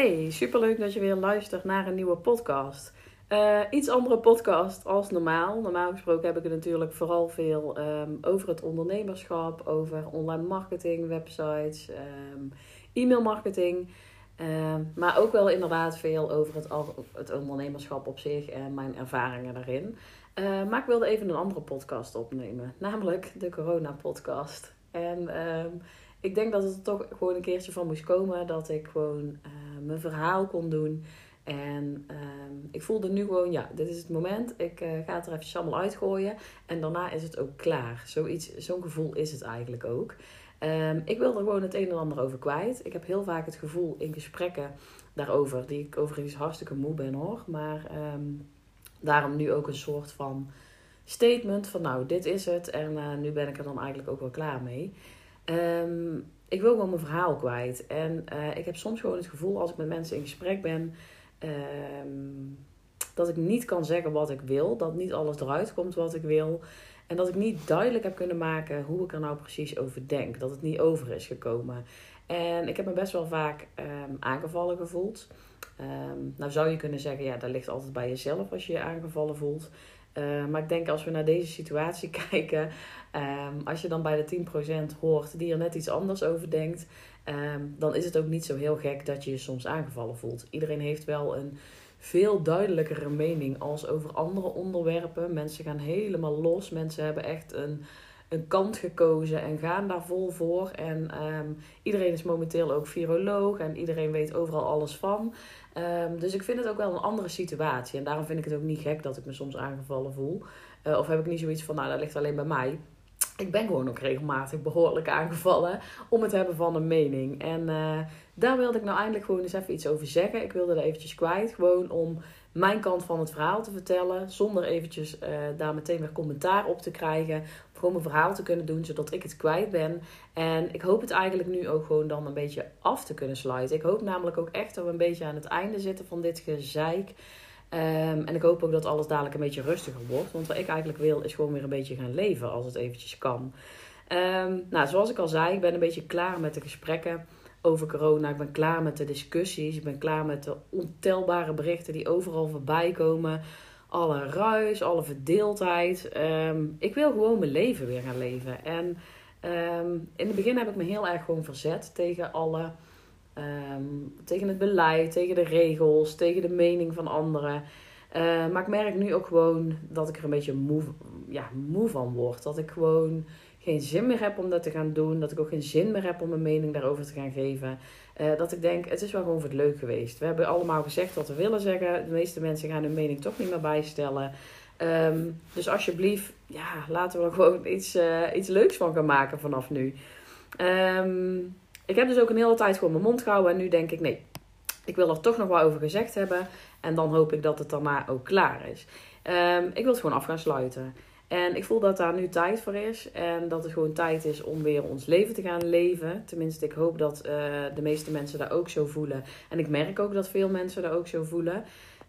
Hey, superleuk dat je weer luistert naar een nieuwe podcast. Uh, iets andere podcast als normaal. Normaal gesproken heb ik het natuurlijk vooral veel um, over het ondernemerschap, over online marketing, websites, um, e-mail marketing. Um, maar ook wel inderdaad veel over het, het, ondernemerschap op zich en mijn ervaringen daarin. Uh, maar ik wilde even een andere podcast opnemen, namelijk de Corona Podcast. En ik denk dat het er toch gewoon een keertje van moest komen dat ik gewoon mijn verhaal kon doen. En uh, ik voelde nu gewoon, ja, dit is het moment. Ik uh, ga het er even allemaal uitgooien. En daarna is het ook klaar. Zoiets, zo'n gevoel is het eigenlijk ook. Um, ik wil er gewoon het een en ander over kwijt. Ik heb heel vaak het gevoel in gesprekken daarover, die ik overigens hartstikke moe ben hoor. Maar um, daarom nu ook een soort van statement van nou, dit is het. En uh, nu ben ik er dan eigenlijk ook wel klaar mee. Ik wil gewoon mijn verhaal kwijt. En uh, ik heb soms gewoon het gevoel als ik met mensen in gesprek ben. Um, dat ik niet kan zeggen wat ik wil. Dat niet alles eruit komt wat ik wil. En dat ik niet duidelijk heb kunnen maken hoe ik er nou precies over denk. Dat het niet over is gekomen. En ik heb me best wel vaak um, aangevallen gevoeld. Um, nou zou je kunnen zeggen, ja, dat ligt altijd bij jezelf als je je aangevallen voelt. Uh, maar ik denk als we naar deze situatie kijken, um, als je dan bij de 10% hoort die er net iets anders over denkt, um, dan is het ook niet zo heel gek dat je je soms aangevallen voelt. Iedereen heeft wel een veel duidelijkere mening als over andere onderwerpen. Mensen gaan helemaal los. Mensen hebben echt een, een kant gekozen en gaan daar vol voor. En um, iedereen is momenteel ook viroloog en iedereen weet overal alles van. Um, dus ik vind het ook wel een andere situatie. En daarom vind ik het ook niet gek dat ik me soms aangevallen voel. Uh, of heb ik niet zoiets van, nou, dat ligt alleen bij mij. Ik ben gewoon ook regelmatig behoorlijk aangevallen om het hebben van een mening. En uh, daar wilde ik nou eindelijk gewoon eens even iets over zeggen. Ik wilde er eventjes kwijt. Gewoon om mijn kant van het verhaal te vertellen. Zonder eventjes uh, daar meteen weer commentaar op te krijgen. Gewoon mijn verhaal te kunnen doen, zodat ik het kwijt ben. En ik hoop het eigenlijk nu ook gewoon dan een beetje af te kunnen sluiten. Ik hoop namelijk ook echt dat we een beetje aan het einde zitten van dit gezeik. Um, en ik hoop ook dat alles dadelijk een beetje rustiger wordt. Want wat ik eigenlijk wil is gewoon weer een beetje gaan leven als het eventjes kan. Um, nou, zoals ik al zei, ik ben een beetje klaar met de gesprekken over corona. Ik ben klaar met de discussies. Ik ben klaar met de ontelbare berichten die overal voorbij komen. Alle ruis, alle verdeeldheid. Um, ik wil gewoon mijn leven weer gaan leven. En um, in het begin heb ik me heel erg gewoon verzet tegen alle. Um, tegen het beleid, tegen de regels, tegen de mening van anderen. Maar ik merk nu ook gewoon dat ik er een beetje moe, ja, moe van word. Dat ik gewoon geen zin meer heb om dat te gaan doen. Dat ik ook geen zin meer heb om mijn mening daarover te gaan geven. Uh, dat ik denk, het is wel gewoon voor het leuk geweest. We hebben allemaal gezegd wat we willen zeggen. De meeste mensen gaan hun mening toch niet meer bijstellen. Um, dus alsjeblieft, ja, laten we er gewoon iets, uh, iets leuks van gaan maken vanaf nu. Um, ik heb dus ook een hele tijd gewoon mijn mond gehouden. En nu denk ik, nee, ik wil er toch nog wel over gezegd hebben. En dan hoop ik dat het daarna ook klaar is. Um, ik wil het gewoon af gaan sluiten. En ik voel dat daar nu tijd voor is. En dat het gewoon tijd is om weer ons leven te gaan leven. Tenminste, ik hoop dat uh, de meeste mensen daar ook zo voelen. En ik merk ook dat veel mensen daar ook zo voelen.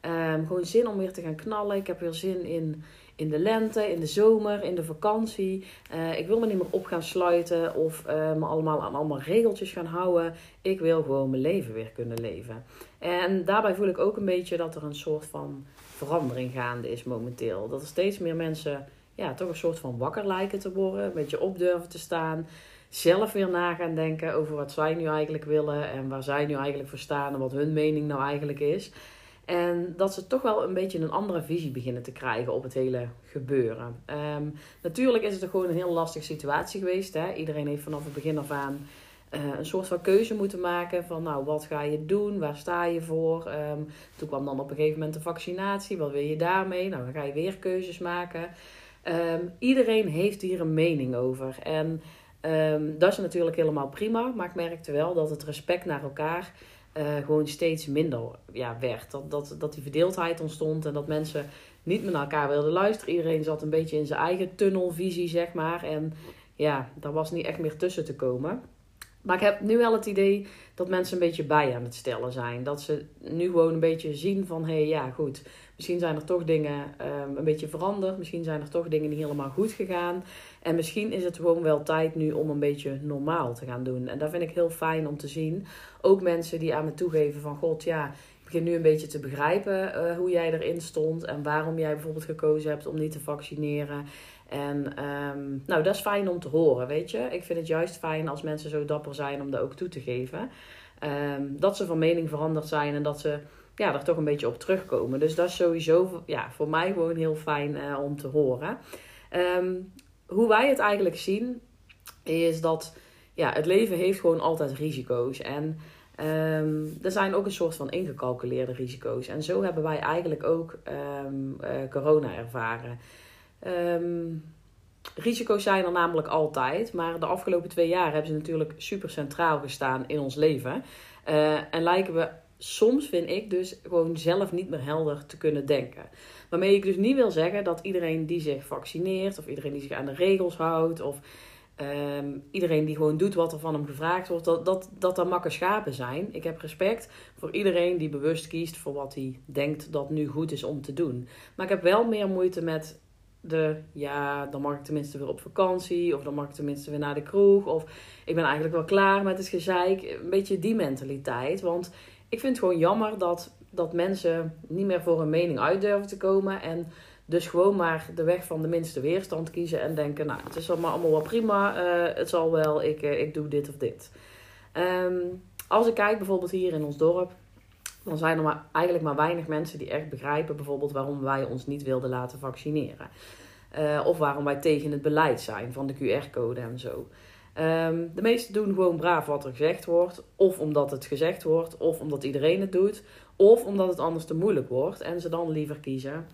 Um, gewoon zin om weer te gaan knallen. Ik heb weer zin in, in de lente, in de zomer, in de vakantie. Uh, ik wil me niet meer op gaan sluiten of uh, me allemaal aan allemaal regeltjes gaan houden. Ik wil gewoon mijn leven weer kunnen leven. En daarbij voel ik ook een beetje dat er een soort van verandering gaande is momenteel. Dat er steeds meer mensen ja, toch een soort van wakker lijken te worden. Een beetje op durven te staan. Zelf weer na gaan denken over wat zij nu eigenlijk willen. En waar zij nu eigenlijk voor staan. En wat hun mening nou eigenlijk is. En dat ze toch wel een beetje een andere visie beginnen te krijgen op het hele gebeuren. Um, natuurlijk is het gewoon een heel lastige situatie geweest. Hè? Iedereen heeft vanaf het begin af aan uh, een soort van keuze moeten maken. Van nou, wat ga je doen? Waar sta je voor? Um, toen kwam dan op een gegeven moment de vaccinatie. Wat wil je daarmee? Nou, dan ga je weer keuzes maken. Um, iedereen heeft hier een mening over. En um, dat is natuurlijk helemaal prima. Maar ik merkte wel dat het respect naar elkaar uh, gewoon steeds minder ja, werd. Dat, dat, dat die verdeeldheid ontstond en dat mensen niet meer naar elkaar wilden luisteren. Iedereen zat een beetje in zijn eigen tunnelvisie, zeg maar. En ja, daar was niet echt meer tussen te komen. Maar ik heb nu wel het idee dat mensen een beetje bij aan het stellen zijn. Dat ze nu gewoon een beetje zien van, hé hey, ja goed, misschien zijn er toch dingen um, een beetje veranderd. Misschien zijn er toch dingen niet helemaal goed gegaan. En misschien is het gewoon wel tijd nu om een beetje normaal te gaan doen. En dat vind ik heel fijn om te zien. Ook mensen die aan me toegeven van, god ja, ik begin nu een beetje te begrijpen uh, hoe jij erin stond. En waarom jij bijvoorbeeld gekozen hebt om niet te vaccineren. En um, nou, dat is fijn om te horen, weet je. Ik vind het juist fijn als mensen zo dapper zijn om dat ook toe te geven. Um, dat ze van mening veranderd zijn en dat ze ja, er toch een beetje op terugkomen. Dus dat is sowieso ja, voor mij gewoon heel fijn uh, om te horen. Um, hoe wij het eigenlijk zien, is dat ja, het leven heeft gewoon altijd risico's. En er zijn ook een soort van ingecalculeerde risico's. En zo hebben wij eigenlijk ook uh, corona ervaren. Um, risico's zijn er namelijk altijd, maar de afgelopen twee jaar hebben ze natuurlijk super centraal gestaan in ons leven. Uh, en lijken we soms, vind ik, dus gewoon zelf niet meer helder te kunnen denken. Waarmee ik dus niet wil zeggen dat iedereen die zich vaccineert, of iedereen die zich aan de regels houdt, of um, iedereen die gewoon doet wat er van hem gevraagd wordt, dat dat, dat, dat makke schapen zijn. Ik heb respect voor iedereen die bewust kiest voor wat hij denkt dat nu goed is om te doen. Maar ik heb wel meer moeite met de, ja, dan mag ik tenminste weer op vakantie. Of dan mag ik tenminste weer naar de kroeg. Of ik ben eigenlijk wel klaar met het gezeik. Een beetje die mentaliteit. Want ik vind het gewoon jammer dat, dat mensen niet meer voor hun mening uit durven te komen. En dus gewoon maar de weg van de minste weerstand kiezen. En denken, nou, het is allemaal, allemaal wel prima. Uh, het zal wel, ik, uh, ik doe dit of dit. Um, als ik kijk bijvoorbeeld hier in ons dorp dan zijn er maar, eigenlijk maar weinig mensen die echt begrijpen bijvoorbeeld waarom wij ons niet wilden laten vaccineren. Uh, of waarom wij tegen het beleid zijn van de QR-code en zo. Um, de meesten doen gewoon braaf wat er gezegd wordt. Of omdat het gezegd wordt, of omdat iedereen het doet. Of omdat het anders te moeilijk wordt en ze dan liever kiezen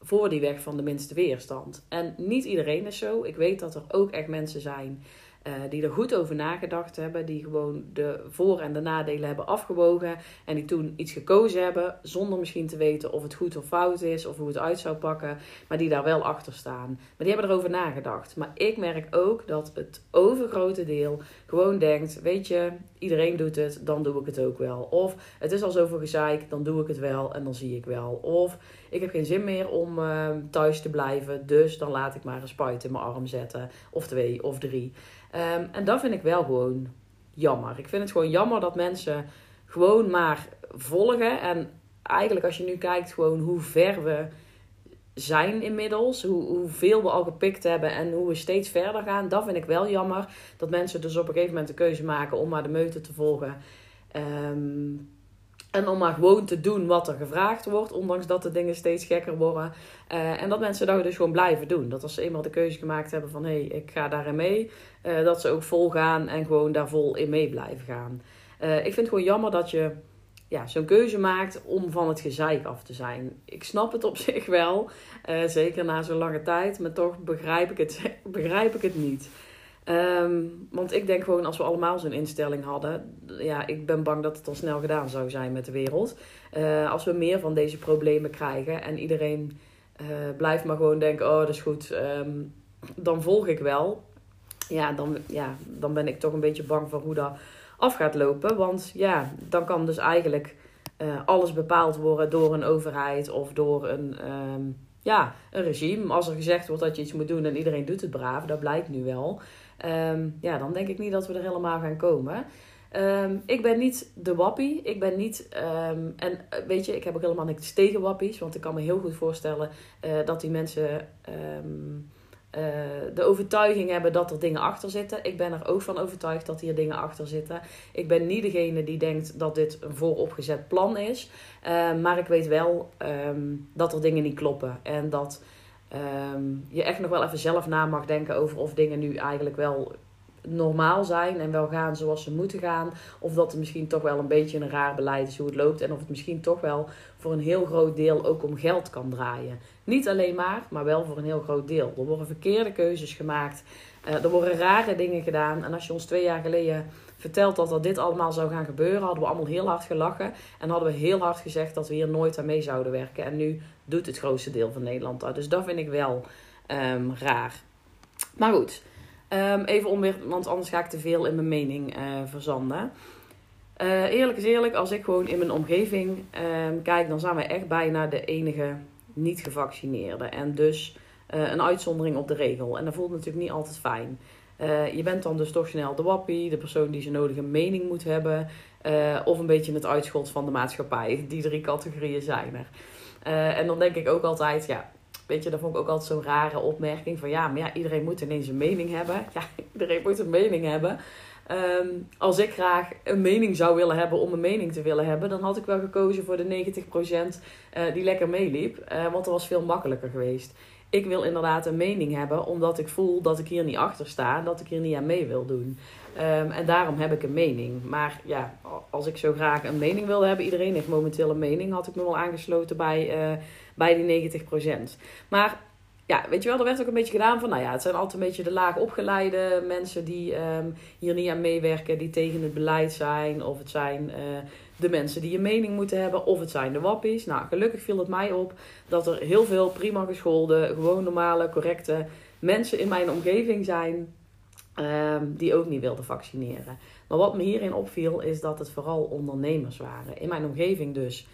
voor die weg van de minste weerstand. En niet iedereen is zo. Ik weet dat er ook echt mensen zijn uh, die er goed over nagedacht hebben, die gewoon de voor- en de nadelen hebben afgewogen en die toen iets gekozen hebben zonder misschien te weten of het goed of fout is of hoe het uit zou pakken, maar die daar wel achter staan. Maar die hebben erover nagedacht. Maar ik merk ook dat het overgrote deel gewoon denkt: weet je, iedereen doet het, dan doe ik het ook wel. Of het is al zoveel gezeik, dan doe ik het wel en dan zie ik wel. Of ik heb geen zin meer om uh, thuis te blijven, dus dan laat ik maar een spuit in mijn arm zetten, of twee of drie. Um, en dat vind ik wel gewoon jammer. Ik vind het gewoon jammer dat mensen gewoon maar volgen. En eigenlijk als je nu kijkt gewoon hoe ver we zijn inmiddels. Hoe, hoeveel we al gepikt hebben en hoe we steeds verder gaan. Dat vind ik wel jammer. Dat mensen dus op een gegeven moment de keuze maken om maar de meute te volgen. Um, en om maar gewoon te doen wat er gevraagd wordt, ondanks dat de dingen steeds gekker worden. Uh, en dat mensen dat dus gewoon blijven doen. Dat als ze eenmaal de keuze gemaakt hebben van hé, hey, ik ga daarin mee, uh, dat ze ook vol gaan en gewoon daar vol in mee blijven gaan. Uh, ik vind het gewoon jammer dat je ja, zo'n keuze maakt om van het gezeik af te zijn. Ik snap het op zich wel, zeker na zo'n lange tijd, maar toch begrijp ik het, begrijp ik het niet. Um, want ik denk gewoon als we allemaal zo'n instelling hadden, ja, ik ben bang dat het al snel gedaan zou zijn met de wereld. Uh, als we meer van deze problemen krijgen en iedereen uh, blijft maar gewoon denken, oh dat is goed, um, dan volg ik wel. Ja dan, ja, dan ben ik toch een beetje bang voor hoe dat af gaat lopen. Want ja, dan kan dus eigenlijk uh, alles bepaald worden door een overheid of door een, um, ja, een regime. Als er gezegd wordt dat je iets moet doen en iedereen doet het braaf, dat blijkt nu wel. Um, ja, dan denk ik niet dat we er helemaal gaan komen. Um, ik ben niet de wappie. Ik ben niet. Um, en eh, weet je, ik heb ook helemaal niks tegen wappies. Want ik kan me heel goed voorstellen uh, dat die mensen uh, de overtuiging hebben dat er dingen achter zitten. Ik ben er ook van overtuigd dat hier dingen achter zitten. Ik ben niet degene die denkt dat dit een vooropgezet plan is. maar ik weet wel dat er dingen niet kloppen. En dat um, je echt nog wel even zelf na mag denken over of dingen nu eigenlijk wel normaal zijn en wel gaan zoals ze moeten gaan. Of dat het misschien toch wel een beetje een raar beleid is hoe het loopt. En of het misschien toch wel voor een heel groot deel ook om geld kan draaien. Niet alleen maar, maar wel voor een heel groot deel. Er worden verkeerde keuzes gemaakt. Uh, er worden rare dingen gedaan. En als je ons twee jaar geleden vertelt dat er dit allemaal zou gaan gebeuren, hadden we allemaal heel hard gelachen. En hadden we heel hard gezegd dat we hier nooit aan mee zouden werken. En nu doet het grootste deel van Nederland dat. Dus dat vind ik wel um, raar. Maar goed. Um, even onweer, want anders ga ik te veel in mijn mening uh, verzanden. Uh, eerlijk is eerlijk, als ik gewoon in mijn omgeving um, kijk, dan zijn wij echt bijna de enige niet gevaccineerde. En dus uh, een uitzondering op de regel. En dat voelt natuurlijk niet altijd fijn. Uh, je bent dan dus toch snel de wappie, de persoon die zijn nodige mening moet hebben. Uh, of een beetje het uitschot van de maatschappij. Die drie categorieën zijn er. en dan denk ik ook altijd, ja, weet je, dat vond ik ook altijd zo'n rare opmerking. Van ja, maar ja, iedereen moet ineens een mening hebben. Ja, iedereen moet een mening hebben. Um, als ik graag een mening zou willen hebben om een mening te willen hebben, dan had ik wel gekozen voor de 90% uh, die lekker meeliep. Want dat was veel makkelijker geweest. Ik wil inderdaad een mening hebben, omdat ik voel dat ik hier niet achter sta, dat ik hier niet aan mee wil doen. Um, en daarom heb ik een mening. Maar ja, als ik zo graag een mening wilde hebben, iedereen heeft momenteel een mening, had ik me wel aangesloten bij, uh, bij die 90%. Maar ja, weet je wel, er werd ook een beetje gedaan van, nou ja, het zijn altijd een beetje de laag opgeleide mensen die um, hier niet aan meewerken, die tegen het beleid zijn, of het zijn uh, de mensen die een mening moeten hebben, of het zijn de wappies. Nou, gelukkig viel het mij op dat er heel veel prima geschoolde, gewoon normale, correcte mensen in mijn omgeving zijn um, die ook niet wilden vaccineren. Maar wat me hierin opviel, is dat het vooral ondernemers waren. In mijn omgeving dus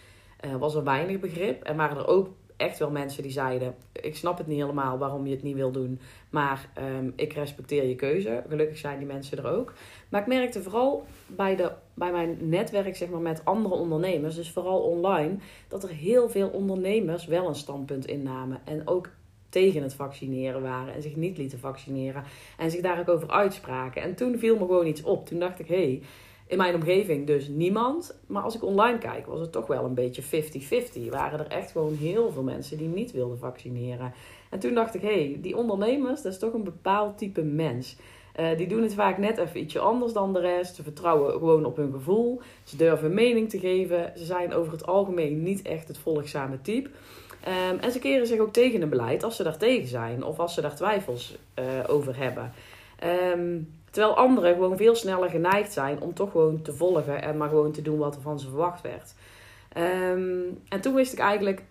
uh, was er weinig begrip en waren er ook echt wel mensen die zeiden: Ik snap het niet helemaal waarom je het niet wil doen, maar um, ik respecteer je keuze. Gelukkig zijn die mensen er ook. Maar ik merkte vooral bij, de, bij mijn netwerk zeg maar, met andere ondernemers, dus vooral online, dat er heel veel ondernemers wel een standpunt innamen. En ook tegen het vaccineren waren en zich niet lieten vaccineren. En zich daar ook over uitspraken. En toen viel me gewoon iets op. Toen dacht ik: hé. Hey, in mijn omgeving dus niemand. Maar als ik online kijk, was het toch wel een beetje 50-50. Waren er echt gewoon heel veel mensen die niet wilden vaccineren. En toen dacht ik, hé, hey, die ondernemers, dat is toch een bepaald type mens. Uh, die doen het vaak net even ietsje anders dan de rest. Ze vertrouwen gewoon op hun gevoel. Ze durven mening te geven. Ze zijn over het algemeen niet echt het volgzame type. Um, en ze keren zich ook tegen een beleid als ze daar tegen zijn of als ze daar twijfels uh, over hebben. Um, Terwijl anderen gewoon veel sneller geneigd zijn om toch gewoon te volgen en maar gewoon te doen wat er van ze verwacht werd. Um, en toen wist ik eigenlijk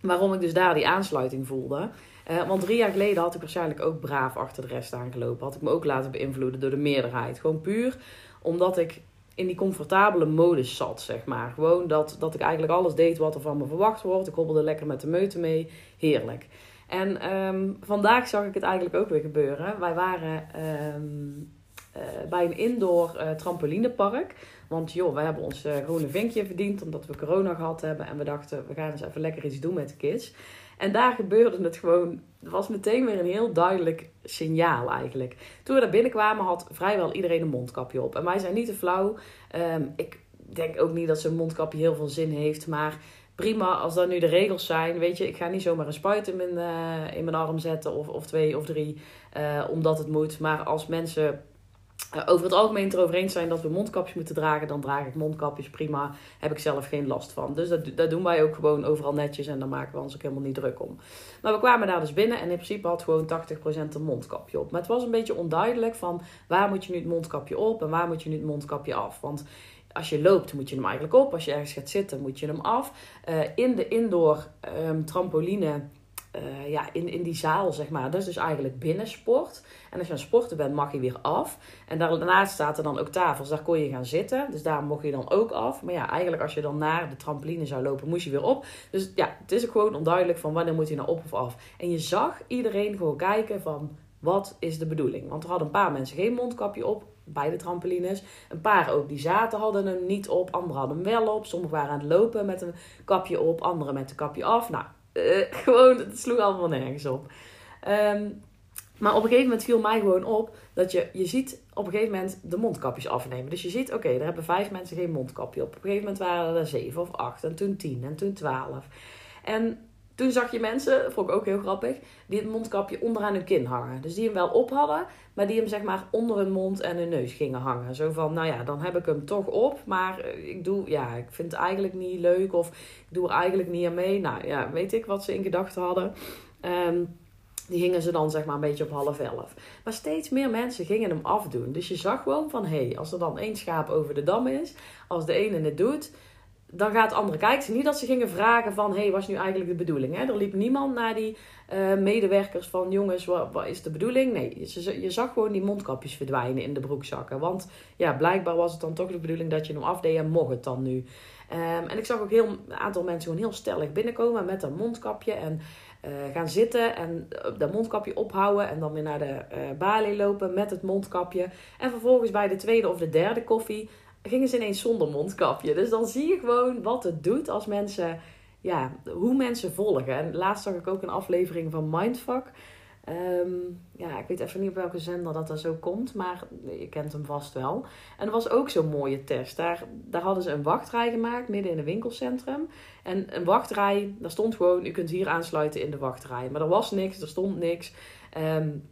waarom ik dus daar die aansluiting voelde. Uh, want drie jaar geleden had ik waarschijnlijk ook braaf achter de rest aangelopen. Had ik me ook laten beïnvloeden door de meerderheid. Gewoon puur omdat ik in die comfortabele modus zat, zeg maar. Gewoon dat, dat ik eigenlijk alles deed wat er van me verwacht wordt. Ik hobbelde lekker met de meute mee. Heerlijk. En um, vandaag zag ik het eigenlijk ook weer gebeuren. Wij waren um, uh, bij een indoor uh, trampolinepark. Want joh, wij hebben ons uh, groene vinkje verdiend omdat we corona gehad hebben. En we dachten, we gaan eens even lekker iets doen met de kids. En daar gebeurde het gewoon. Er was meteen weer een heel duidelijk signaal eigenlijk. Toen we daar binnenkwamen had vrijwel iedereen een mondkapje op. En wij zijn niet te flauw. Um, ik denk ook niet dat zo'n mondkapje heel veel zin heeft. Maar prima als dat nu de regels zijn. Weet je, ik ga niet zomaar een spuit in mijn, uh, in mijn arm zetten of, of twee of drie, uh, omdat het moet. Maar als mensen uh, over het algemeen erover eens zijn dat we mondkapjes moeten dragen, dan draag ik mondkapjes prima. Heb ik zelf geen last van. Dus dat, dat doen wij ook gewoon overal netjes en daar maken we ons ook helemaal niet druk om. Maar we kwamen daar dus binnen en in principe had gewoon 80% een mondkapje op. Maar het was een beetje onduidelijk van waar moet je nu het mondkapje op en waar moet je nu het mondkapje af. Want als je loopt moet je hem eigenlijk op. Als je ergens gaat zitten moet je hem af. Uh, in de indoor um, trampoline, uh, ja, in, in die zaal zeg maar, dat is dus eigenlijk binnensport. En als je aan het sporten bent mag je weer af. En daarnaast staat er dan ook tafels, daar kon je gaan zitten. Dus daar mocht je dan ook af. Maar ja, eigenlijk als je dan naar de trampoline zou lopen, moest je weer op. Dus ja, het is ook gewoon onduidelijk van wanneer moet je nou op of af. En je zag iedereen gewoon kijken van... Wat is de bedoeling? Want er hadden een paar mensen geen mondkapje op bij de trampolines. Een paar ook die zaten hadden hem niet op, anderen hadden hem wel op. Sommigen waren aan het lopen met een kapje op, anderen met een kapje af. Nou, uh, gewoon, het sloeg allemaal nergens op. Um, maar op een gegeven moment viel mij gewoon op dat je, je ziet op een gegeven moment de mondkapjes afnemen. Dus je ziet, oké, er hebben vijf mensen geen mondkapje op. Op een gegeven moment waren er zeven of acht en toen tien en toen twaalf. En toen zag je mensen, vond ik ook heel grappig, die het mondkapje onderaan hun kin hangen. Dus die hem wel op hadden, maar die hem zeg maar onder hun mond en hun neus gingen hangen. Zo van, nou ja, dan heb ik hem toch op, maar eh, ik doe, ja, ik vind het eigenlijk niet leuk of ik doe er eigenlijk niet aan mee. Nou ja, weet ik wat ze in gedachten hadden. Um, die gingen ze dan zeg maar een beetje op half elf. Maar steeds meer mensen gingen hem afdoen. Dus je zag gewoon van, hé, hey, als er dan één schaap over de dam is, als de ene het doet, dan gaat andere kijken. Niet dat ze gingen vragen van, hey, was nu eigenlijk de bedoeling? Hè? Er liep niemand naar die uh, medewerkers van, jongens, wat, is de bedoeling? Nee, je, je zag gewoon die mondkapjes verdwijnen in de broekzakken. Want ja, blijkbaar was het dan toch de bedoeling dat je hem afdeed en mocht het dan nu. Um, en ik zag ook heel, een aantal mensen gewoon heel stellig binnenkomen met een mondkapje en uh, gaan zitten en dat mondkapje ophouden en dan weer naar de uh, balie lopen met het mondkapje. En vervolgens bij de tweede of de derde koffie gingen ze ineens zonder mondkapje. Dus dan zie je gewoon wat het doet als mensen, ja, hoe mensen volgen. En laatst zag ik ook een aflevering van Mindfuck. Um, ja, ik weet even niet op welke zender dat er zo komt, maar je kent hem vast wel. En er was ook zo'n mooie test. Daar, daar hadden ze een wachtrij gemaakt midden in een winkelcentrum. En een wachtrij, daar stond gewoon, u kunt hier aansluiten in de wachtrij. Maar er was niks, er stond niks. Um,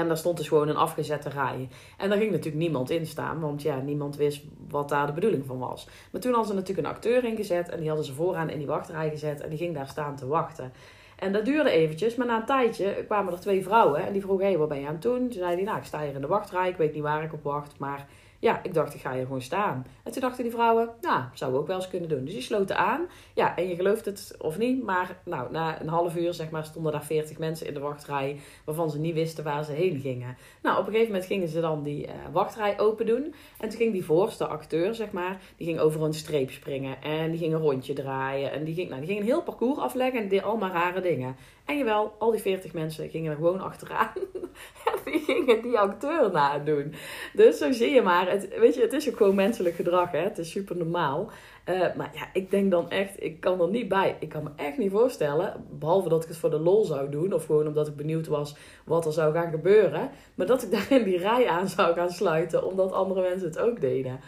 en daar stond dus gewoon een afgezette rij. En daar ging natuurlijk niemand in staan, want ja, niemand wist wat daar de bedoeling van was. Maar toen hadden ze natuurlijk een acteur ingezet en die hadden ze vooraan in die wachtrij gezet en die ging daar staan te wachten. En dat duurde eventjes, maar na een tijdje kwamen er twee vrouwen en die vroegen, hé, hey, wat ben je aan het doen? Toen zei hij, nou, ik sta hier in de wachtrij, ik weet niet waar ik op wacht, maar ja, ik dacht, ik ga hier gewoon staan. En toen dachten die vrouwen, nou, zou we ook wel eens kunnen doen. Dus die sloten aan. Ja, en je gelooft het of niet, maar nou, na een half uur zeg maar, stonden daar 40 mensen in de wachtrij, waarvan ze niet wisten waar ze heen gingen. Nou, op een gegeven moment gingen ze dan die uh, wachtrij open doen. En toen ging die voorste acteur, zeg maar, die ging over een streep springen. En die ging een rondje draaien. En die ging, nou, die ging een heel parcours afleggen en deed allemaal rare dingen. En jawel, al die 40 mensen gingen er gewoon achteraan. en die gingen die acteur nadoen. Dus zo zie je maar. Het, weet je, het is ook gewoon menselijk gedrag. Hè? Het is super normaal. Uh, maar ja, ik denk dan echt, ik kan er niet bij. Ik kan me echt niet voorstellen, behalve dat ik het voor de lol zou doen, of gewoon omdat ik benieuwd was wat er zou gaan gebeuren, maar dat ik daar in die rij aan zou gaan sluiten, omdat andere mensen het ook deden.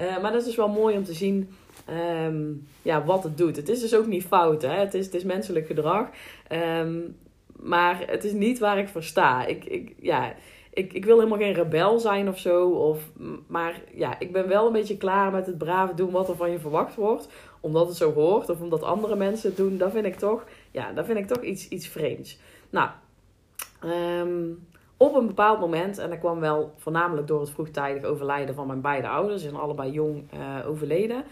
Uh, maar dat is dus wel mooi om te zien um, ja, wat het doet. Het is dus ook niet fout, hè? Het, is, het is menselijk gedrag. Um, maar het is niet waar ik voor sta. Ik, ik, ja, ik, ik wil helemaal geen rebel zijn of zo. Of, maar ja, ik ben wel een beetje klaar met het brave doen wat er van je verwacht wordt. Omdat het zo hoort of omdat andere mensen het doen. Dat vind ik toch, ja, dat vind ik toch iets, iets vreemds. Nou, um, op een bepaald moment, en dat kwam wel voornamelijk door het vroegtijdig overlijden van mijn beide ouders. Ze zijn allebei jong uh, overleden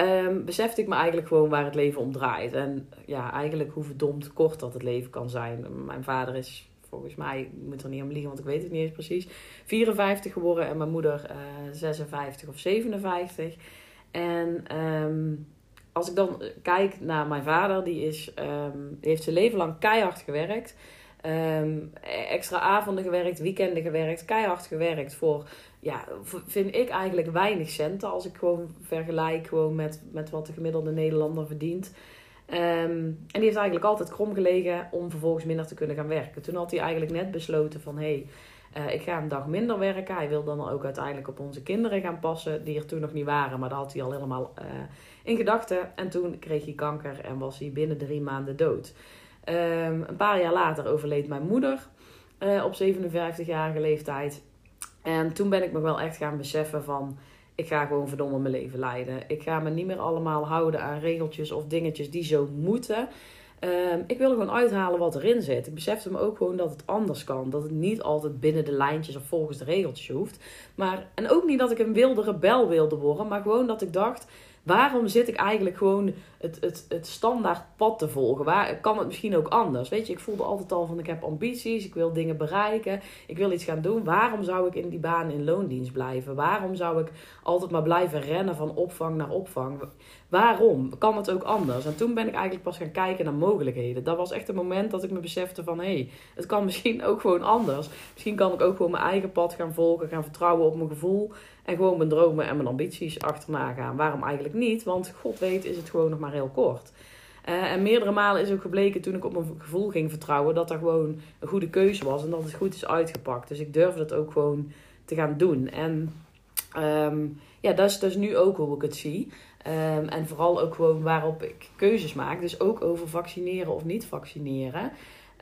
um, besefte ik me eigenlijk gewoon waar het leven om draait. En ja, eigenlijk hoe verdomd kort dat het leven kan zijn. Mijn vader is volgens mij, ik moet er niet om liegen, want ik weet het niet eens precies, 54 geworden en mijn moeder uh, eh, 56 of 57. En um, als ik dan kijk naar mijn vader, die, is, um, die heeft zijn leven lang keihard gewerkt. Um, extra avonden gewerkt, weekenden gewerkt, keihard gewerkt voor ja, vind ik eigenlijk weinig centen als ik gewoon vergelijk gewoon met, met wat de gemiddelde Nederlander verdient. Um, en die heeft eigenlijk altijd krom gelegen om vervolgens minder te kunnen gaan werken. Toen had hij eigenlijk net besloten van hé, hey, uh, ik ga een dag minder werken. Hij wil dan ook uiteindelijk op onze kinderen gaan passen, die er toen nog niet waren, maar dat had hij al helemaal uh, in gedachten. En toen kreeg hij kanker en was hij binnen drie maanden dood. Um, een paar jaar later overleed mijn moeder uh, op 57-jarige leeftijd. En toen ben ik me wel echt gaan beseffen van... Ik ga gewoon verdomme mijn leven leiden. Ik ga me niet meer allemaal houden aan regeltjes of dingetjes die zo moeten. Um, ik wil gewoon uithalen wat erin zit. Ik besefte me ook gewoon dat het anders kan. Dat het niet altijd binnen de lijntjes of volgens de regeltjes hoeft. Maar, en ook niet dat ik een wilde rebel wilde worden. Maar gewoon dat ik dacht waarom zit ik eigenlijk gewoon het, het, het standaard pad te volgen? Waar kan het misschien ook anders? Weet je, ik voelde altijd al van ik heb ambities, ik wil dingen bereiken, ik wil iets gaan doen. Waarom zou ik in die baan in loondienst blijven? Waarom zou ik altijd maar blijven rennen van opvang naar opvang? Waarom? Kan het ook anders? En toen ben ik eigenlijk pas gaan kijken naar mogelijkheden. Dat was echt een moment dat ik me besefte van... hé, hey, het kan misschien ook gewoon anders. Misschien kan ik ook gewoon mijn eigen pad gaan volgen... gaan vertrouwen op mijn gevoel... en gewoon mijn dromen en mijn ambities achterna gaan. Waarom eigenlijk niet? Want god weet is het gewoon nog maar heel kort. Uh, en meerdere malen is ook gebleken toen ik op mijn gevoel ging vertrouwen... dat dat gewoon een goede keuze was en dat het goed is uitgepakt. Dus ik durfde het ook gewoon te gaan doen. En... Um, ja, dat is dus nu ook hoe ik het zie. Um, en vooral ook gewoon waarop ik keuzes maak. Dus ook over vaccineren of niet vaccineren.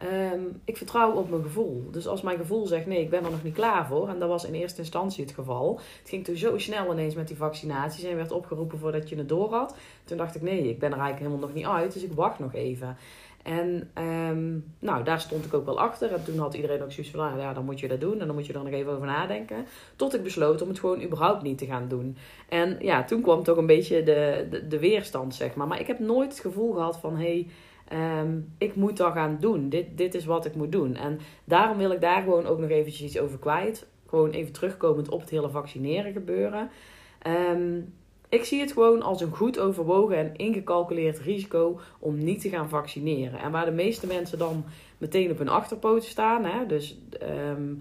Um, ik vertrouw op mijn gevoel. Dus als mijn gevoel zegt nee, ik ben er nog niet klaar voor. En dat was in eerste instantie het geval. Het ging toen zo snel ineens met die vaccinaties. En werd opgeroepen voordat je het door had. Toen dacht ik nee, ik ben er eigenlijk helemaal nog niet uit. Dus ik wacht nog even. En ehm, nou, daar stond ik ook wel achter. En toen had iedereen ook zoiets van, nou ja, dan moet je dat doen. En dan moet je er nog even over nadenken. Tot ik besloot om het gewoon überhaupt niet te gaan doen. En ja, toen kwam toch een beetje de, de, weerstand, zeg maar. Maar ik heb nooit het gevoel gehad van. Hey, Ehm, ik moet dat gaan doen. Dit, dit is wat ik moet doen. En daarom wil ik daar gewoon ook nog eventjes iets over kwijt. Gewoon even terugkomend op het hele vaccineren gebeuren. Ehm, ik zie het gewoon als een goed overwogen en ingecalculeerd risico om niet te gaan vaccineren. En waar de meeste mensen dan meteen op hun achterpoten staan. Hè, dus ehm,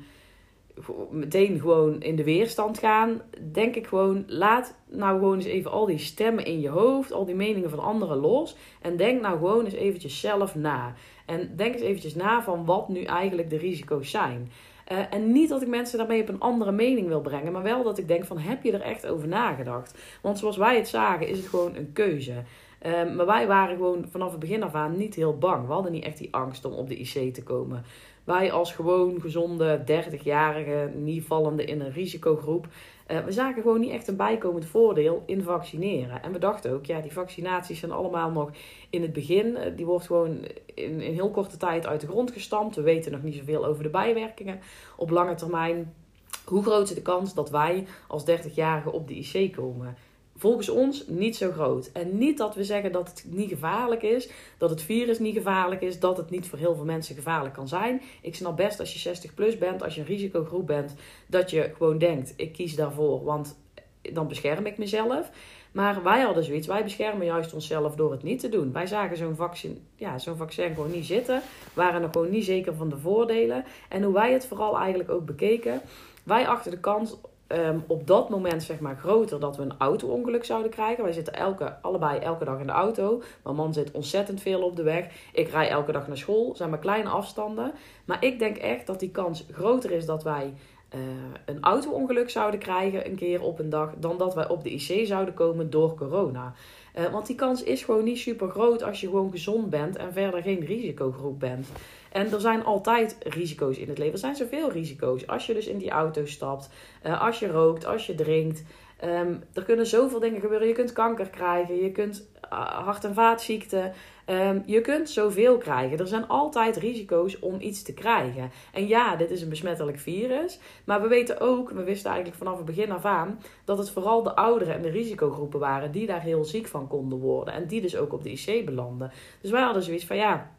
meteen gewoon in de weerstand gaan, denk ik gewoon, laat nou gewoon eens even al die stemmen in je hoofd, al die meningen van anderen los. En denk nou gewoon eens eventjes zelf na. En denk eens eventjes na van wat nu eigenlijk de risico's zijn. Uh, en niet dat ik mensen daarmee op een andere mening wil brengen, maar wel dat ik denk van heb je er echt over nagedacht? Want zoals wij het zagen is het gewoon een keuze. Uh, maar wij waren gewoon vanaf het begin af aan niet heel bang. We hadden niet echt die angst om op de IC te komen. Wij als gewoon gezonde 30-jarige, niet vallende in een risicogroep, uh, we zagen gewoon niet echt een bijkomend voordeel in vaccineren. En we dachten ook, ja, die vaccinaties zijn allemaal nog in het begin. Uh, die wordt gewoon in, in heel korte tijd uit de grond gestampt. We weten nog niet zoveel over de bijwerkingen. Op lange termijn, hoe groot is de kans dat wij als 30-jarigen op de IC komen? Volgens ons niet zo groot. En niet dat we zeggen dat het niet gevaarlijk is, dat het virus niet gevaarlijk is, dat het niet voor heel veel mensen gevaarlijk kan zijn. Ik snap best als je 60 plus bent, als je een risicogroep bent, dat je gewoon denkt: ik kies daarvoor, want dan bescherm ik mezelf. Maar wij hadden zoiets, wij beschermen juist onszelf door het niet te doen. Wij zagen zo'n vaccin, ja, zo'n vaccin gewoon niet zitten, waren er gewoon niet zeker van de voordelen. En hoe wij het vooral eigenlijk ook bekeken, wij achten de kans um, op dat moment zeg maar groter dat we een auto-ongeluk zouden krijgen. Wij zitten elke, allebei elke dag in de auto. Mijn man zit ontzettend veel op de weg. Ik rij elke dag naar school. zijn maar kleine afstanden. Maar ik denk echt dat die kans groter is dat wij uh, een auto-ongeluk zouden krijgen een keer op een dag. Dan dat wij op de IC zouden komen door corona. Uh, want die kans is gewoon niet super groot als je gewoon gezond bent en verder geen risicogroep bent. En er zijn altijd risico's in het leven. Er zijn zoveel risico's. Als je dus in die auto stapt, uh, als je rookt, als je drinkt. Um, er kunnen zoveel dingen gebeuren. Je kunt kanker krijgen, je kunt uh, hart- en vaatziekten. Um, je kunt zoveel krijgen. Er zijn altijd risico's om iets te krijgen. En ja, dit is een besmettelijk virus. Maar we weten ook, we wisten eigenlijk vanaf het begin af aan, dat het vooral de ouderen en de risicogroepen waren die daar heel ziek van konden worden. En die dus ook op de IC belanden. Dus wij hadden zoiets van ja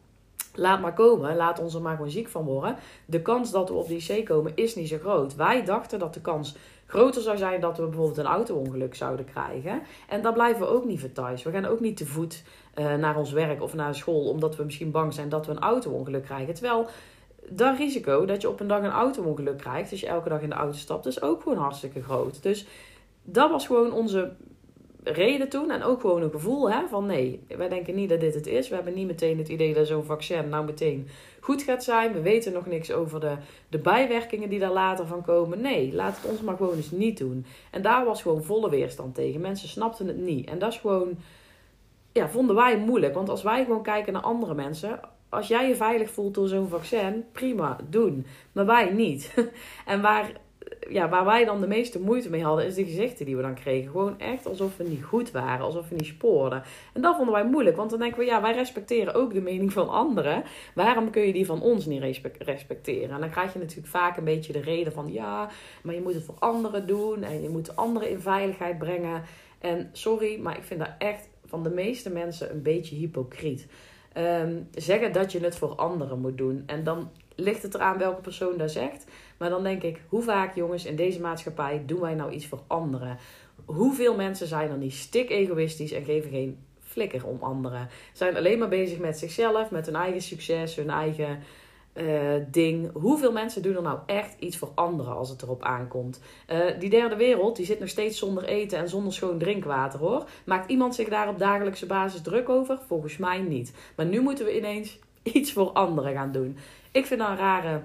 laat maar komen, laat ons er maar gewoon ziek van worden. De kans dat we op de IC komen is niet zo groot. Wij dachten dat de kans groter zou zijn dat we bijvoorbeeld een auto-ongeluk zouden krijgen. En daar blijven we ook niet voor thuis. We gaan ook niet te voet uh, naar ons werk of naar school, omdat we misschien bang zijn dat we een auto-ongeluk krijgen. Terwijl dat risico dat je op een dag een auto-ongeluk krijgt, als je elke dag in de auto stapt, is ook gewoon hartstikke groot. Dus dat was gewoon onze reden toen en ook gewoon een gevoel hè, van nee, wij denken niet dat dit het is. We hebben niet meteen het idee dat zo'n vaccin nou meteen goed gaat zijn. We weten nog niks over de, de bijwerkingen die daar later van komen. Nee, laat het ons maar gewoon eens niet doen. En daar was gewoon volle weerstand tegen. Mensen snapten het niet. En dat is gewoon, ja, vonden wij moeilijk. Want als wij gewoon kijken naar andere mensen, als jij je veilig voelt door zo'n vaccin, prima, doen. Maar wij niet. En waar ja, waar wij dan de meeste moeite mee hadden, is de gezichten die we dan kregen. Gewoon echt alsof we niet goed waren, alsof we niet spoorden. En dat vonden wij moeilijk, want dan denken we, ja, wij respecteren ook de mening van anderen. Waarom kun je die van ons niet respecteren? En dan krijg je natuurlijk vaak een beetje de reden van, ja, maar je moet het voor anderen doen en je moet anderen in veiligheid brengen. En sorry, maar ik vind dat echt van de meeste mensen een beetje hypocriet. Um, zeggen dat je het voor anderen moet doen. En dan ligt het eraan welke persoon dat zegt. Maar dan denk ik, hoe vaak jongens in deze maatschappij doen wij nou iets voor anderen? Hoeveel mensen zijn er niet stik egoïstisch en geven geen flikker om anderen? Zijn alleen maar bezig met zichzelf, met hun eigen succes, hun eigen uh, ding. Hoeveel mensen doen er nou echt iets voor anderen als het erop aankomt? Uh, die derde wereld, die zit nog steeds zonder eten en zonder schoon drinkwater hoor. Maakt iemand zich daar op dagelijkse basis druk over? Volgens mij niet. Maar nu moeten we ineens iets voor anderen gaan doen. Ik vind dat een rare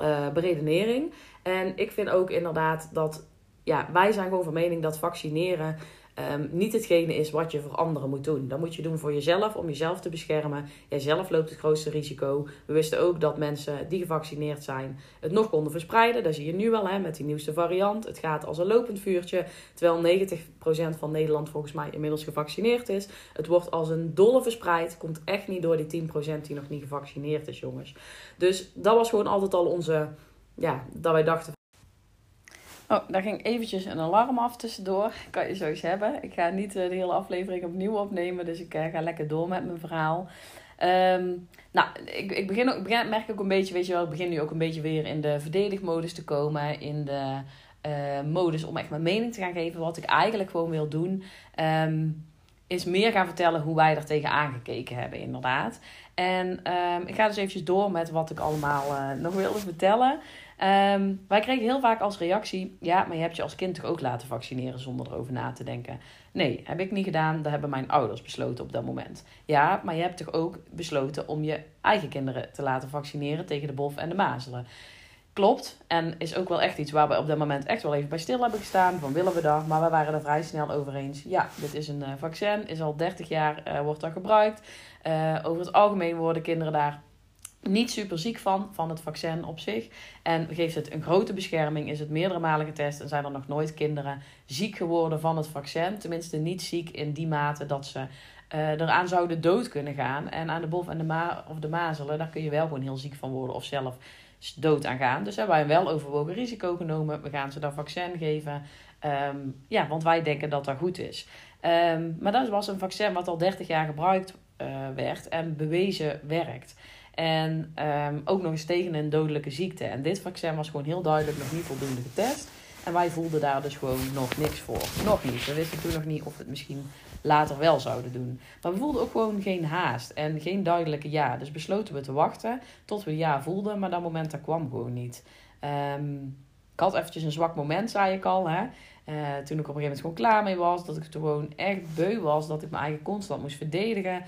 uh, beredenering. En ik vind ook inderdaad dat ja, wij zijn gewoon van mening dat vaccineren um, niet hetgene is wat je voor anderen moet doen. Dat moet je doen voor jezelf, om jezelf te beschermen. Jijzelf loopt het grootste risico. We wisten ook dat mensen die gevaccineerd zijn het nog konden verspreiden. Dat zie je nu wel hè, met die nieuwste variant. Het gaat als een lopend vuurtje, terwijl 90% van Nederland volgens mij inmiddels gevaccineerd is. Het wordt als een dolle verspreid. Komt echt niet door die 10% die nog niet gevaccineerd is, jongens. Dus dat was gewoon altijd al onze, ja, dat wij dachten Oh, daar ging eventjes een alarm af tussendoor. Kan je zo eens hebben. Ik ga niet eh, de hele aflevering opnieuw opnemen, dus ik eh, ga lekker door met mijn verhaal. Ehm, nou, ik, ik, begin ook, merk ook een beetje, weet je wel, ik begin nu ook een beetje weer in de verdedigmodus te komen. In de uh, modus om echt mijn mening te gaan geven. Wat ik eigenlijk gewoon wil doen, ehm, is meer gaan vertellen hoe wij er tegen aangekeken hebben, inderdaad. En um, ik ga dus eventjes door met wat ik allemaal nog wilde vertellen. Um, wij kregen heel vaak als reactie: ja, maar je hebt je als kind toch ook laten vaccineren zonder erover na te denken? Nee, heb ik niet gedaan. Dat hebben mijn ouders besloten op dat moment. Ja, maar je hebt toch ook besloten om je eigen kinderen te laten vaccineren tegen de bof en de mazelen. Klopt. En is ook wel echt iets waar we op dat moment echt wel even bij stil hebben gestaan. Van willen we dat? Maar we waren er vrij snel over eens. Ja, dit is een uh, vaccin. Is al 30 jaar uh, wordt dat gebruikt. Uh, over het algemeen worden kinderen daar niet super ziek van, van het vaccin op zich. En geeft het een grote bescherming, is het meerdere malen getest en zijn er nog nooit kinderen ziek geworden van het vaccin. Tenminste niet ziek in die mate dat ze uh, eraan zouden dood kunnen gaan. En aan de bof en de, ma of de mazelen, daar kun je wel gewoon heel ziek van worden of zelf dood aan gaan. Dus hebben wij een wel overwogen risico genomen. We gaan ze dat vaccin geven. Um, ja, want wij denken dat dat goed is. Um, maar dat was een vaccin wat al 30 jaar gebruikt uh, werd en bewezen werkt. En um, ook nog eens tegen een dodelijke ziekte. En dit vaccin was gewoon heel duidelijk nog niet voldoende getest. En wij voelden daar dus gewoon nog niks voor. Nog niet. We wisten toen nog niet of we het misschien later wel zouden doen. Maar we voelden ook gewoon geen haast en geen duidelijke ja. Dus besloten we te wachten tot we ja voelden. Maar dat moment dat kwam gewoon niet. Um, ik had eventjes een zwak moment, zei ik al. Hè? Uh, toen ik op een gegeven moment gewoon klaar mee was. Dat ik gewoon echt beu was. Dat ik mijn eigen constant moest verdedigen.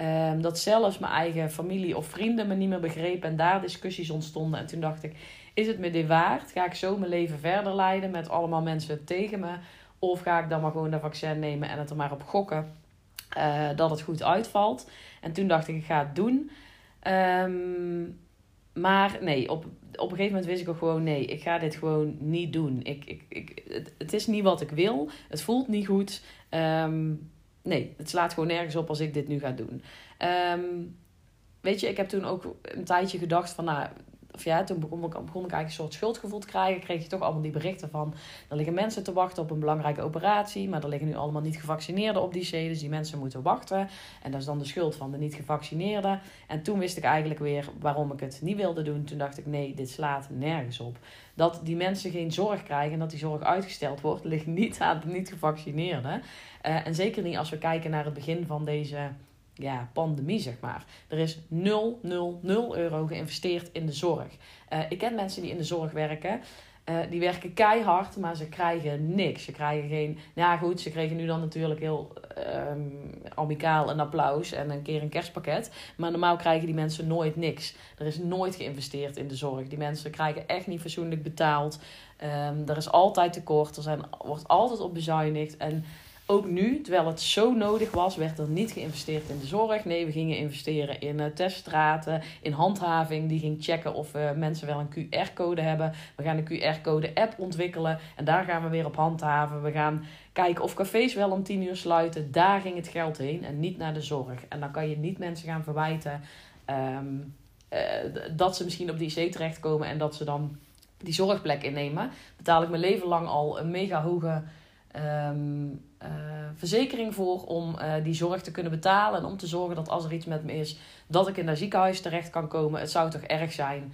Um, dat zelfs mijn eigen familie of vrienden me niet meer begrepen en daar discussies ontstonden. En toen dacht ik, is het me dit waard? Ga ik zo mijn leven verder leiden met allemaal mensen tegen me? Of ga ik dan maar gewoon dat vaccin nemen en het er maar op gokken uh, dat het goed uitvalt? En toen dacht ik, ik ga het doen. Um, maar nee, op, op een gegeven moment wist ik ook gewoon, nee, ik ga dit gewoon niet doen. Ik, ik, ik, het, is niet wat ik wil. Het voelt niet goed. Um, nee, het slaat gewoon nergens op als ik dit nu ga doen. Um, weet je, ik heb toen ook een tijdje gedacht van, nou, of ja, toen begon ik, begon ik eigenlijk een soort schuldgevoel te krijgen. Kreeg je toch allemaal die berichten van, er liggen mensen te wachten op een belangrijke operatie, maar er liggen nu allemaal niet gevaccineerden op die C, dus die mensen moeten wachten. En dat is dan de schuld van de niet gevaccineerden. En toen wist ik eigenlijk weer waarom ik het niet wilde doen. Toen dacht ik, nee, dit slaat nergens op. Dat die mensen geen zorg krijgen en dat die zorg uitgesteld wordt, ligt niet aan de niet gevaccineerden. Uh, en zeker niet als we kijken naar het begin van deze ja, pandemie, zeg maar. Er is 0, 0, 0 euro geïnvesteerd in de zorg. Uh, ik ken mensen die in de zorg werken. Uh, die werken keihard, maar ze krijgen niks. Ze krijgen geen. Nou ja, goed, ze kregen nu dan natuurlijk heel um, amicaal een applaus en een keer een kerstpakket. Maar normaal krijgen die mensen nooit niks. Er is nooit geïnvesteerd in de zorg. Die mensen krijgen echt niet fatsoenlijk betaald. Um, er is altijd tekort. Er zijn, wordt altijd op bezuinigd. En ook nu, terwijl het zo nodig was, werd er niet geïnvesteerd in de zorg. Nee, we gingen investeren in uh, teststraten, in handhaving. Die ging checken of uh, mensen wel een QR-code hebben. We gaan een QR-code-app ontwikkelen en daar gaan we weer op handhaven. We gaan kijken of cafés wel om tien uur sluiten. Daar ging het geld heen en niet naar de zorg. En dan kan je niet mensen gaan verwijten um, uh, dat ze misschien op die IC terechtkomen en dat ze dan die zorgplek innemen. Betaal ik mijn leven lang al een mega hoge um, uh, verzekering voor om uh, die zorg te kunnen betalen. En om te zorgen dat als er iets met me is, dat ik in dat ziekenhuis terecht kan komen. Het zou toch erg zijn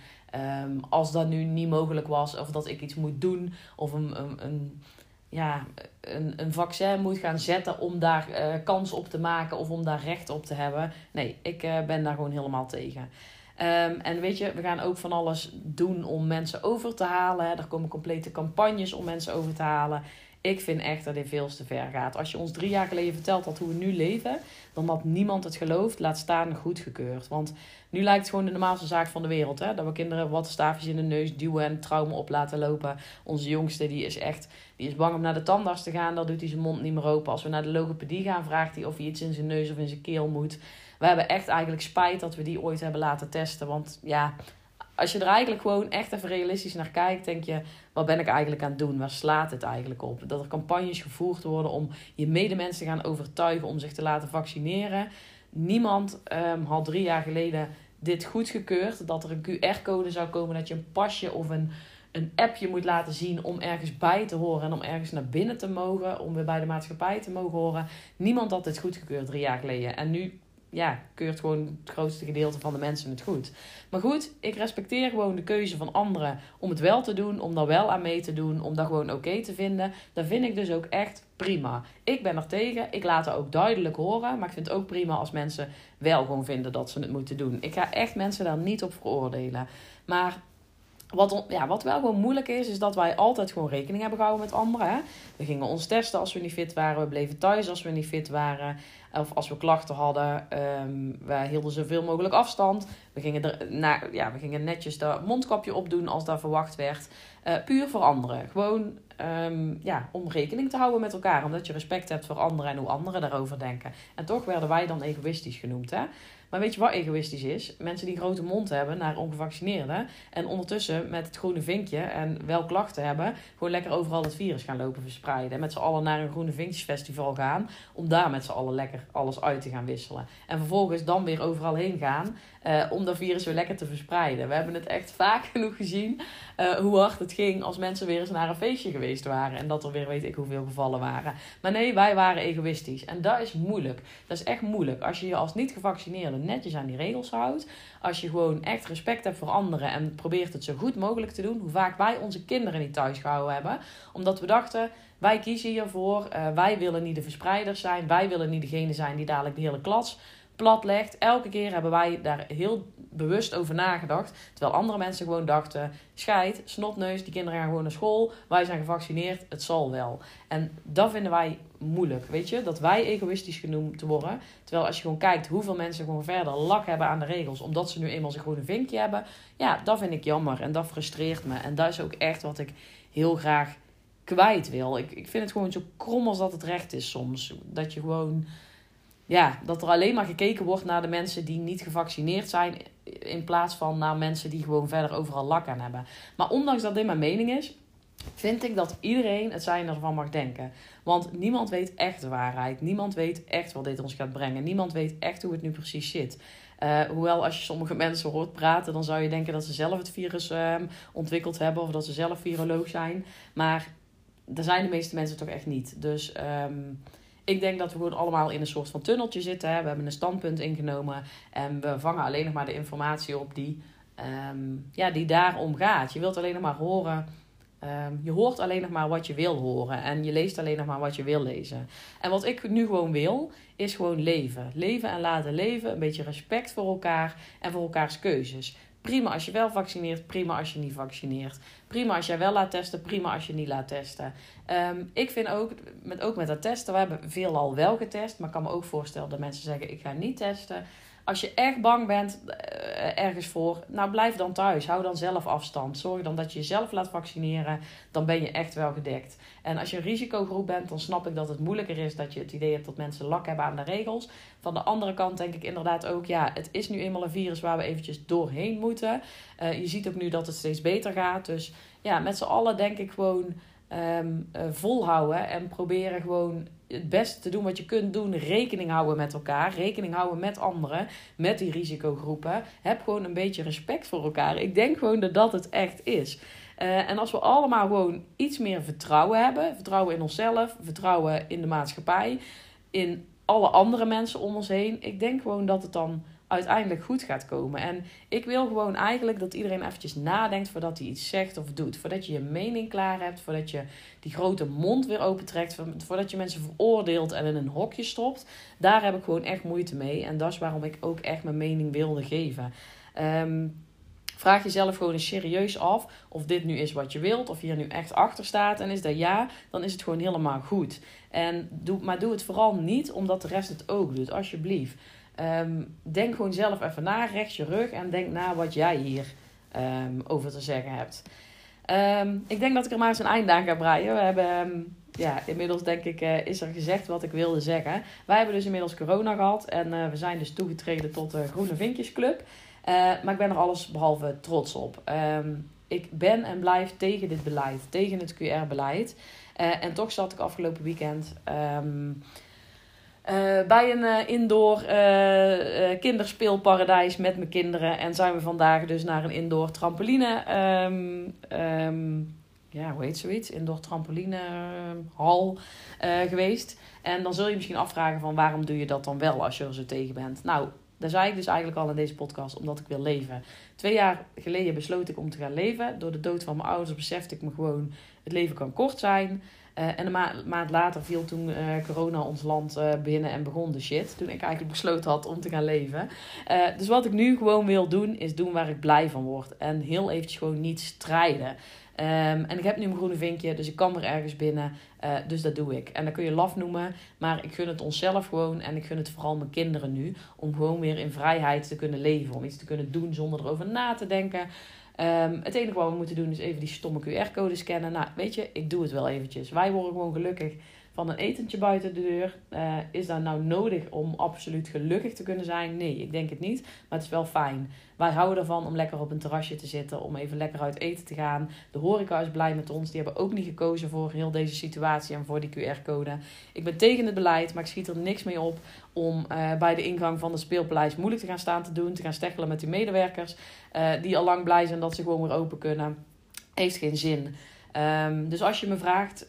um, als dat nu niet mogelijk was. Of dat ik iets moet doen. Of een, een, ja, een, een vaccin moet gaan zetten om daar uh, kans op te maken. Of om daar recht op te hebben. Nee, ik ben daar gewoon helemaal tegen. Um, en weet je, we gaan ook van alles doen om mensen over te halen. Er komen complete campagnes om mensen over te halen Ik vind echt dat dit veel te ver gaat. Als je ons drie jaar geleden vertelt dat hoe we nu leven, dan had niemand het geloofd, laat staan goedgekeurd. Want nu lijkt het gewoon de normaalste zaak van de wereld. Hè? Dat we kinderen wat staafjes in de neus duwen en trauma op laten lopen. Onze jongste die is echt die is bang om naar de tandarts te gaan. Dan doet hij zijn mond niet meer open. Als we naar de logopedie gaan, vraagt hij of hij iets in zijn neus of in zijn keel moet. We hebben echt eigenlijk spijt dat we die ooit hebben laten testen. Want ja, als je er eigenlijk gewoon echt even realistisch naar kijkt, denk je: wat ben ik eigenlijk aan het doen? Waar slaat het eigenlijk op? Dat er campagnes gevoerd worden om je medemensen te gaan overtuigen om zich te laten vaccineren. Niemand um, had drie jaar geleden dit goedgekeurd. Dat er een QR-code zou komen, dat je een pasje of een, een appje moet laten zien om ergens bij te horen en om ergens naar binnen te mogen, om weer bij de maatschappij te mogen horen. Niemand had dit goedgekeurd drie jaar geleden. En nu ja, keurt gewoon het grootste gedeelte van de mensen het goed. Maar goed, ik respecteer gewoon de keuze van anderen om het wel te doen, om daar wel aan mee te doen, om dat gewoon oké te vinden. Dat vind ik dus ook echt prima. Ik ben er tegen, ik laat het ook duidelijk horen, maar ik vind het ook prima als mensen wel gewoon vinden dat ze het moeten doen. Ik ga echt mensen daar niet op veroordelen. Maar wat, ja, wat wel gewoon moeilijk is, is dat wij altijd gewoon rekening hebben gehouden met anderen. Hè? We gingen ons testen als we niet fit waren. We bleven thuis als we niet fit waren. Of als we klachten hadden. Um, we hielden zoveel mogelijk afstand. We gingen, er, naar, ja, we gingen netjes dat mondkapje opdoen als dat verwacht werd. Uh, puur voor anderen. Gewoon um, ja, om rekening te houden met elkaar. Omdat je respect hebt voor anderen en hoe anderen daarover denken. En toch werden wij dan egoïstisch genoemd. Hè? Maar weet je wat egoïstisch is? Mensen die grote mond hebben naar ongevaccineerden. En ondertussen met het groene vinkje en wel klachten hebben. Gewoon lekker overal het virus gaan lopen verspreiden. En met z'n allen naar een groene vinkjesfestival gaan. Om daar met z'n allen lekker alles uit te gaan wisselen. En vervolgens dan weer overal heen gaan. Uh, om dat virus weer lekker te verspreiden. We hebben het echt vaak genoeg gezien. Uh, hoe hard het ging als mensen weer eens naar een feestje geweest waren. En dat er weer weet ik hoeveel gevallen waren. Maar nee, wij waren egoïstisch. En dat is moeilijk. Dat is echt moeilijk. Als je je als niet gevaccineerde netjes aan die regels houdt. Als je gewoon echt respect hebt voor anderen en probeert het zo goed mogelijk te doen. Hoe vaak wij onze kinderen niet thuis gehouden hebben. Omdat we dachten, wij kiezen hiervoor. Uh, wij willen niet de verspreiders zijn. Wij willen niet degene zijn die dadelijk de hele klas plat legt. Elke keer hebben wij daar heel bewust over nagedacht. Terwijl andere mensen gewoon dachten: scheid, snotneus, die kinderen gaan gewoon naar school. Wij zijn gevaccineerd, het zal wel. En dat vinden wij moeilijk, weet je? Dat wij egoïstisch genoemd worden. Terwijl als je gewoon kijkt hoeveel mensen gewoon verder lak hebben aan de regels, omdat ze nu eenmaal zo'n groene vinkje hebben. Ja, dat vind ik jammer en dat frustreert me. En dat is ook echt wat ik heel graag kwijt wil. Ik, ik vind het gewoon zo krom als dat het recht is soms. Dat je gewoon ja, dat er alleen maar gekeken wordt naar de mensen die niet gevaccineerd zijn. In plaats van naar mensen die gewoon verder overal lak aan hebben. Maar ondanks dat dit mijn mening is, vind ik dat iedereen het zijn ervan mag denken. Want niemand weet echt de waarheid. Niemand weet echt wat dit ons gaat brengen. Niemand weet echt hoe het nu precies zit. Uh, hoewel als je sommige mensen hoort praten, dan zou je denken dat ze zelf het virus uh, ontwikkeld hebben of dat ze zelf viroloog zijn. Maar daar zijn de meeste mensen toch echt niet. Dus um, ik denk dat we gewoon allemaal in een soort van tunneltje zitten. Hè. We hebben een standpunt ingenomen en we vangen alleen nog maar de informatie op die, um, ja, die daarom gaat. Je wilt alleen nog maar horen. Um, je hoort alleen nog maar wat je wil horen. En je leest alleen nog maar wat je wil lezen. En wat ik nu gewoon wil, is gewoon leven. Leven en laten leven. Een beetje respect voor elkaar en voor elkaars keuzes. Prima als je wel vaccineert, prima als je niet vaccineert. Prima als jij wel laat testen, prima als je niet laat testen. Um, ik vind ook met, ook met dat testen, we hebben veelal wel getest, maar ik kan me ook voorstellen dat mensen zeggen: ik ga niet testen. Als je echt bang bent uh, ergens voor, nou blijf dan thuis. Hou dan zelf afstand. Zorg dan dat je jezelf laat vaccineren. Dan ben je echt wel gedekt. En als je een risicogroep bent, dan snap ik dat het moeilijker is dat je het idee hebt dat mensen lak hebben aan de regels. Van de andere kant denk ik inderdaad ook, ja, het is nu eenmaal een virus waar we eventjes doorheen moeten. Uh, je ziet ook nu dat het steeds beter gaat. Dus ja, met z'n allen denk ik gewoon um, uh, volhouden en proberen gewoon het beste te doen wat je kunt doen. Rekening houden met elkaar. Rekening houden met anderen. Met die risicogroepen. Heb gewoon een beetje respect voor elkaar. Ik denk gewoon dat dat het echt is. Uh, en als we allemaal gewoon iets meer vertrouwen hebben. Vertrouwen in onszelf. Vertrouwen in de maatschappij. In alle andere mensen om ons heen. Ik denk gewoon dat het dan uiteindelijk goed gaat komen. En ik wil gewoon eigenlijk dat iedereen eventjes nadenkt voordat hij iets zegt of doet. Voordat je je mening klaar hebt, voordat je die grote mond weer opentrekt, voordat je mensen veroordeelt en in een hokje stopt. Daar heb ik gewoon echt moeite mee. En dat is waarom ik ook echt mijn mening wilde geven. Um, Vraag jezelf gewoon eens serieus af of dit nu is wat je wilt, of je er nu echt achter staat. En is dat ja, dan is het gewoon helemaal goed. En doe, maar doe het vooral niet omdat de rest het ook doet, alsjeblieft. Ehm, denk gewoon zelf even na, recht je rug en denk na wat jij hier um, over te zeggen hebt. Um, ik denk dat ik er maar eens een eind aan ga breien. We hebben, ja, inmiddels denk ik, uh, is er gezegd wat ik wilde zeggen. Wij hebben dus inmiddels corona gehad en uh, we zijn dus toegetreden tot de Groene Vinkjesclub. Uh, maar ik ben er alles behalve trots op. Ik ben en blijf tegen dit beleid, tegen het QR-beleid. en toch zat ik afgelopen weekend bij een uh, indoor uh, kinderspeelparadijs met mijn kinderen. En zijn we vandaag dus naar een indoor trampoline. Um, ja, hoe heet zoiets? Indoor trampolinehal geweest. En dan zul je misschien afvragen van waarom doe je dat dan wel als je er zo tegen bent? Nou, daar zei ik dus eigenlijk al in deze podcast, omdat ik wil leven. Twee jaar geleden besloot ik om te gaan leven. Door de dood van mijn ouders besefte ik me gewoon, het leven kan kort zijn. Uh, en een ma maand later viel toen uh, corona ons land uh, binnen en begon de shit. Toen ik eigenlijk besloten had om te gaan leven. dus wat ik nu gewoon wil doen, is doen waar ik blij van word. En heel eventjes gewoon niet strijden. Um, en ik heb nu mijn groene vinkje, dus ik kan er ergens binnen. dus dat doe ik. En dat kun je laf noemen, maar ik gun het onszelf gewoon. En ik gun het vooral mijn kinderen nu. Om gewoon weer in vrijheid te kunnen leven. Om iets te kunnen doen zonder erover na te denken. Um, het enige wat we moeten doen is even die stomme QR-code scannen. Nou, weet je, ik doe het wel eventjes. Wij worden gewoon gelukkig van een etentje buiten de deur. Uh, is dat nou nodig om absoluut gelukkig te kunnen zijn? Nee, ik denk het niet. Maar het is wel fijn. Wij houden ervan om lekker op een terrasje te zitten. Om even lekker uit eten te gaan. De horeca is blij met ons. Die hebben ook niet gekozen voor heel deze situatie en voor die QR-code. Ik ben tegen het beleid, maar ik schiet er niks mee op om uh, bij de ingang van de speelpaleis moeilijk te gaan staan te doen. Te gaan steggelen met die medewerkers. Uh, die al lang blij zijn dat ze gewoon weer open kunnen. Heeft geen zin. Um, dus als je me vraagt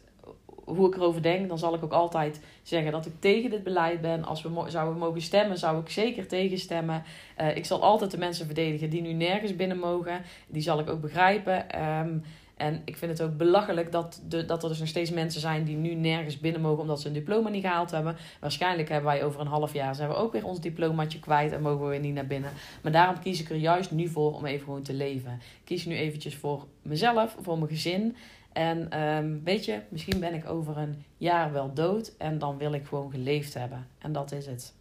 hoe ik erover denk, dan zal ik ook altijd zeggen dat ik tegen dit beleid ben. Als we zouden mogen stemmen, zou ik zeker tegenstemmen. Uh, ik zal altijd de mensen verdedigen die nu nergens binnen mogen. Die zal ik ook begrijpen. Um, en ik vind het ook belachelijk dat, de, dat er dus nog steeds mensen zijn die nu nergens binnen mogen omdat ze een diploma niet gehaald hebben. Waarschijnlijk hebben wij over een half jaar zijn we ook weer ons diplomaatje kwijt en mogen we weer niet naar binnen. Maar daarom kies ik er juist nu voor om even gewoon te leven. Ik kies nu eventjes voor mezelf, voor mijn gezin. En um, weet je, misschien ben ik over een jaar wel dood en dan wil ik gewoon geleefd hebben. En dat is het.